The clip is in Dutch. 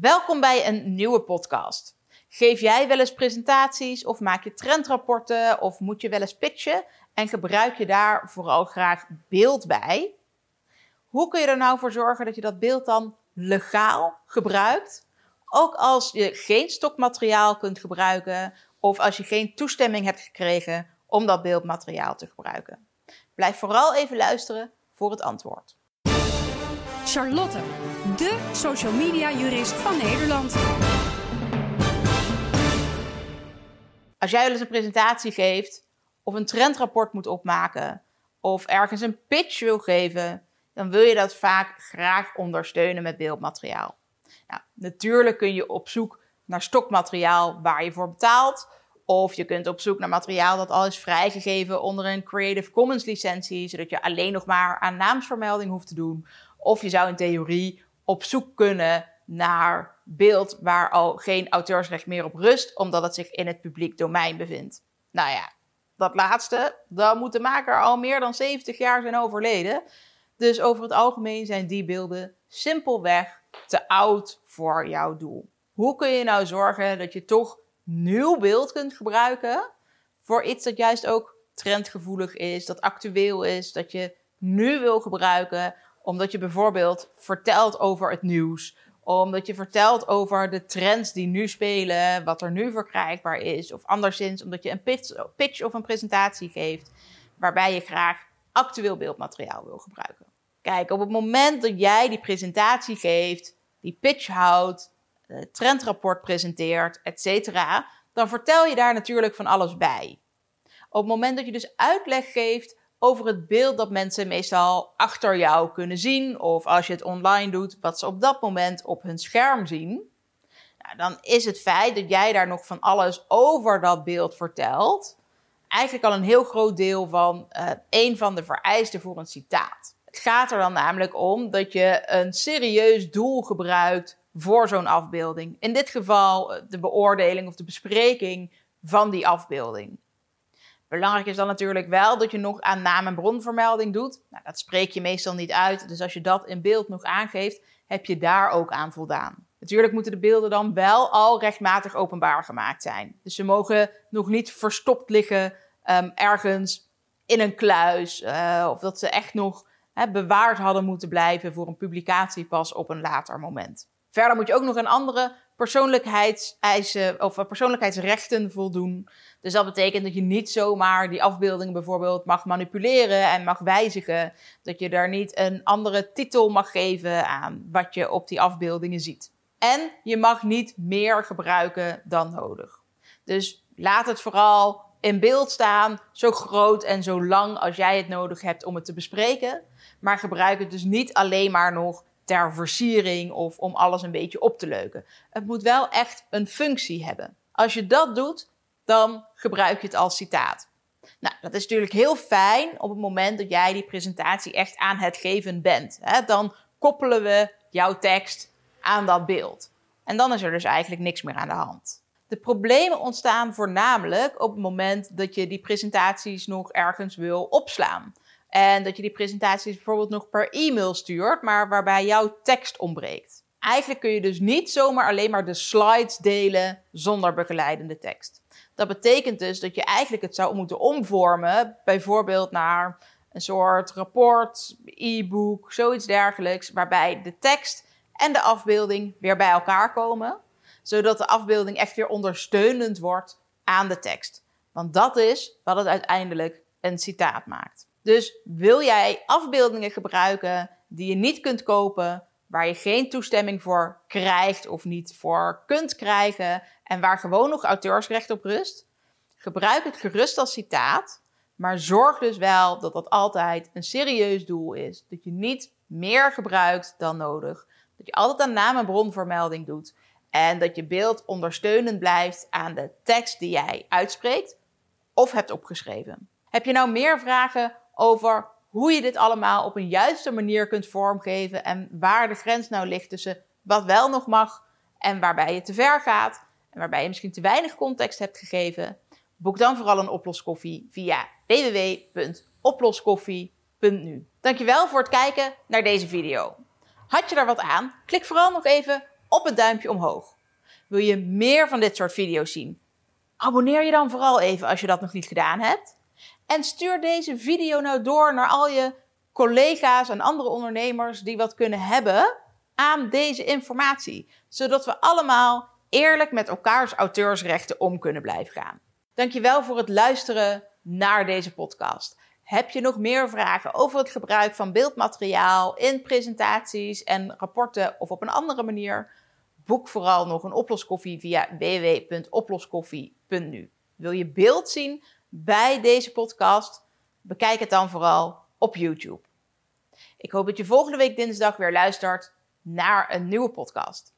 Welkom bij een nieuwe podcast. Geef jij wel eens presentaties of maak je trendrapporten of moet je wel eens pitchen en gebruik je daar vooral graag beeld bij? Hoe kun je er nou voor zorgen dat je dat beeld dan legaal gebruikt? Ook als je geen stokmateriaal kunt gebruiken of als je geen toestemming hebt gekregen om dat beeldmateriaal te gebruiken. Blijf vooral even luisteren voor het antwoord. Charlotte, de social media jurist van Nederland. Als jij eens een presentatie geeft of een trendrapport moet opmaken of ergens een pitch wil geven, dan wil je dat vaak graag ondersteunen met beeldmateriaal. Nou, natuurlijk kun je op zoek naar stokmateriaal waar je voor betaalt. Of je kunt op zoek naar materiaal dat al is vrijgegeven onder een Creative Commons licentie, zodat je alleen nog maar aan naamsvermelding hoeft te doen. Of je zou in theorie op zoek kunnen naar beeld waar al geen auteursrecht meer op rust, omdat het zich in het publiek domein bevindt. Nou ja, dat laatste, dan moet de maker al meer dan 70 jaar zijn overleden. Dus over het algemeen zijn die beelden simpelweg te oud voor jouw doel. Hoe kun je nou zorgen dat je toch nieuw beeld kunt gebruiken voor iets dat juist ook trendgevoelig is, dat actueel is, dat je nu wil gebruiken, omdat je bijvoorbeeld vertelt over het nieuws, omdat je vertelt over de trends die nu spelen, wat er nu verkrijgbaar is, of anderszins omdat je een pitch, of een presentatie geeft waarbij je graag actueel beeldmateriaal wil gebruiken. Kijk, op het moment dat jij die presentatie geeft, die pitch houdt, het trendrapport presenteert, etc., dan vertel je daar natuurlijk van alles bij. Op het moment dat je dus uitleg geeft over het beeld dat mensen meestal achter jou kunnen zien, of als je het online doet, wat ze op dat moment op hun scherm zien, nou, dan is het feit dat jij daar nog van alles over dat beeld vertelt, eigenlijk al een heel groot deel van uh, een van de vereisten voor een citaat. Het gaat er dan namelijk om dat je een serieus doel gebruikt voor zo'n afbeelding. In dit geval eh, de beoordeling of de bespreking van die afbeelding. Belangrijk is dan natuurlijk wel dat je nog aan naam en bronvermelding doet. Nou, dat spreek je meestal niet uit, dus als je dat in beeld nog aangeeft, heb je daar ook aan voldaan. Natuurlijk moeten de beelden dan wel al rechtmatig openbaar gemaakt zijn. Dus ze mogen nog niet verstopt liggen um, ergens in een kluis, uh, of dat ze echt nog bewaard hadden moeten blijven voor een publicatie pas op een later moment. Verder moet je ook nog aan andere persoonlijkheidseisen of persoonlijkheidsrechten voldoen. Dus dat betekent dat je niet zomaar die afbeeldingen bijvoorbeeld mag manipuleren en mag wijzigen. Dat je daar niet een andere titel mag geven aan wat je op die afbeeldingen ziet. En je mag niet meer gebruiken dan nodig. Dus laat het vooral in beeld staan, zo groot en zo lang als jij het nodig hebt om het te bespreken. Maar gebruik het dus niet alleen maar nog ter versiering of om alles een beetje op te leuken. Het moet wel echt een functie hebben. Als je dat doet, dan gebruik je het als citaat. Nou, dat is natuurlijk heel fijn op het moment dat jij die presentatie echt aan het geven bent. Dan koppelen we jouw tekst aan dat beeld. En dan is er dus eigenlijk niks meer aan de hand. De problemen ontstaan voornamelijk op het moment dat je die presentaties nog ergens wil opslaan. En dat je die presentaties bijvoorbeeld nog per e-mail stuurt, maar waarbij jouw tekst ontbreekt. Eigenlijk kun je dus niet zomaar alleen maar de slides delen zonder begeleidende tekst. Dat betekent dus dat je eigenlijk het zou moeten omvormen, bijvoorbeeld naar een soort rapport, e-book, zoiets dergelijks, waarbij de tekst en de afbeelding weer bij elkaar komen, zodat de afbeelding echt weer ondersteunend wordt aan de tekst. Want dat is wat het uiteindelijk een citaat maakt. Dus wil jij afbeeldingen gebruiken die je niet kunt kopen, waar je geen toestemming voor krijgt of niet voor kunt krijgen en waar gewoon nog auteursrecht op rust, gebruik het gerust als citaat, maar zorg dus wel dat dat altijd een serieus doel is. Dat je niet meer gebruikt dan nodig. Dat je altijd aan naam en bronvermelding doet. En dat je beeld ondersteunend blijft aan de tekst die jij uitspreekt of hebt opgeschreven. Heb je nou meer vragen over hoe je dit allemaal op een juiste manier kunt vormgeven en waar de grens nou ligt tussen wat wel nog mag en waarbij je te ver gaat en waarbij je misschien te weinig context hebt gegeven, boek dan vooral een oploskoffie via www.oploskoffie.nu. Dankjewel voor het kijken naar deze video. Had je daar wat aan? Klik vooral nog even op het duimpje omhoog. Wil je meer van dit soort video's zien? Abonneer je dan vooral even als je dat nog niet gedaan hebt. En stuur deze video nou door naar al je collega's en andere ondernemers die wat kunnen hebben aan deze informatie. Zodat we allemaal eerlijk met elkaars auteursrechten om kunnen blijven gaan. Dankjewel voor het luisteren naar deze podcast. Heb je nog meer vragen over het gebruik van beeldmateriaal in presentaties en rapporten of op een andere manier? Boek vooral nog een oploskoffie via www.oploskoffie.nu. Wil je beeld zien bij deze podcast? Bekijk het dan vooral op YouTube. Ik hoop dat je volgende week dinsdag weer luistert naar een nieuwe podcast.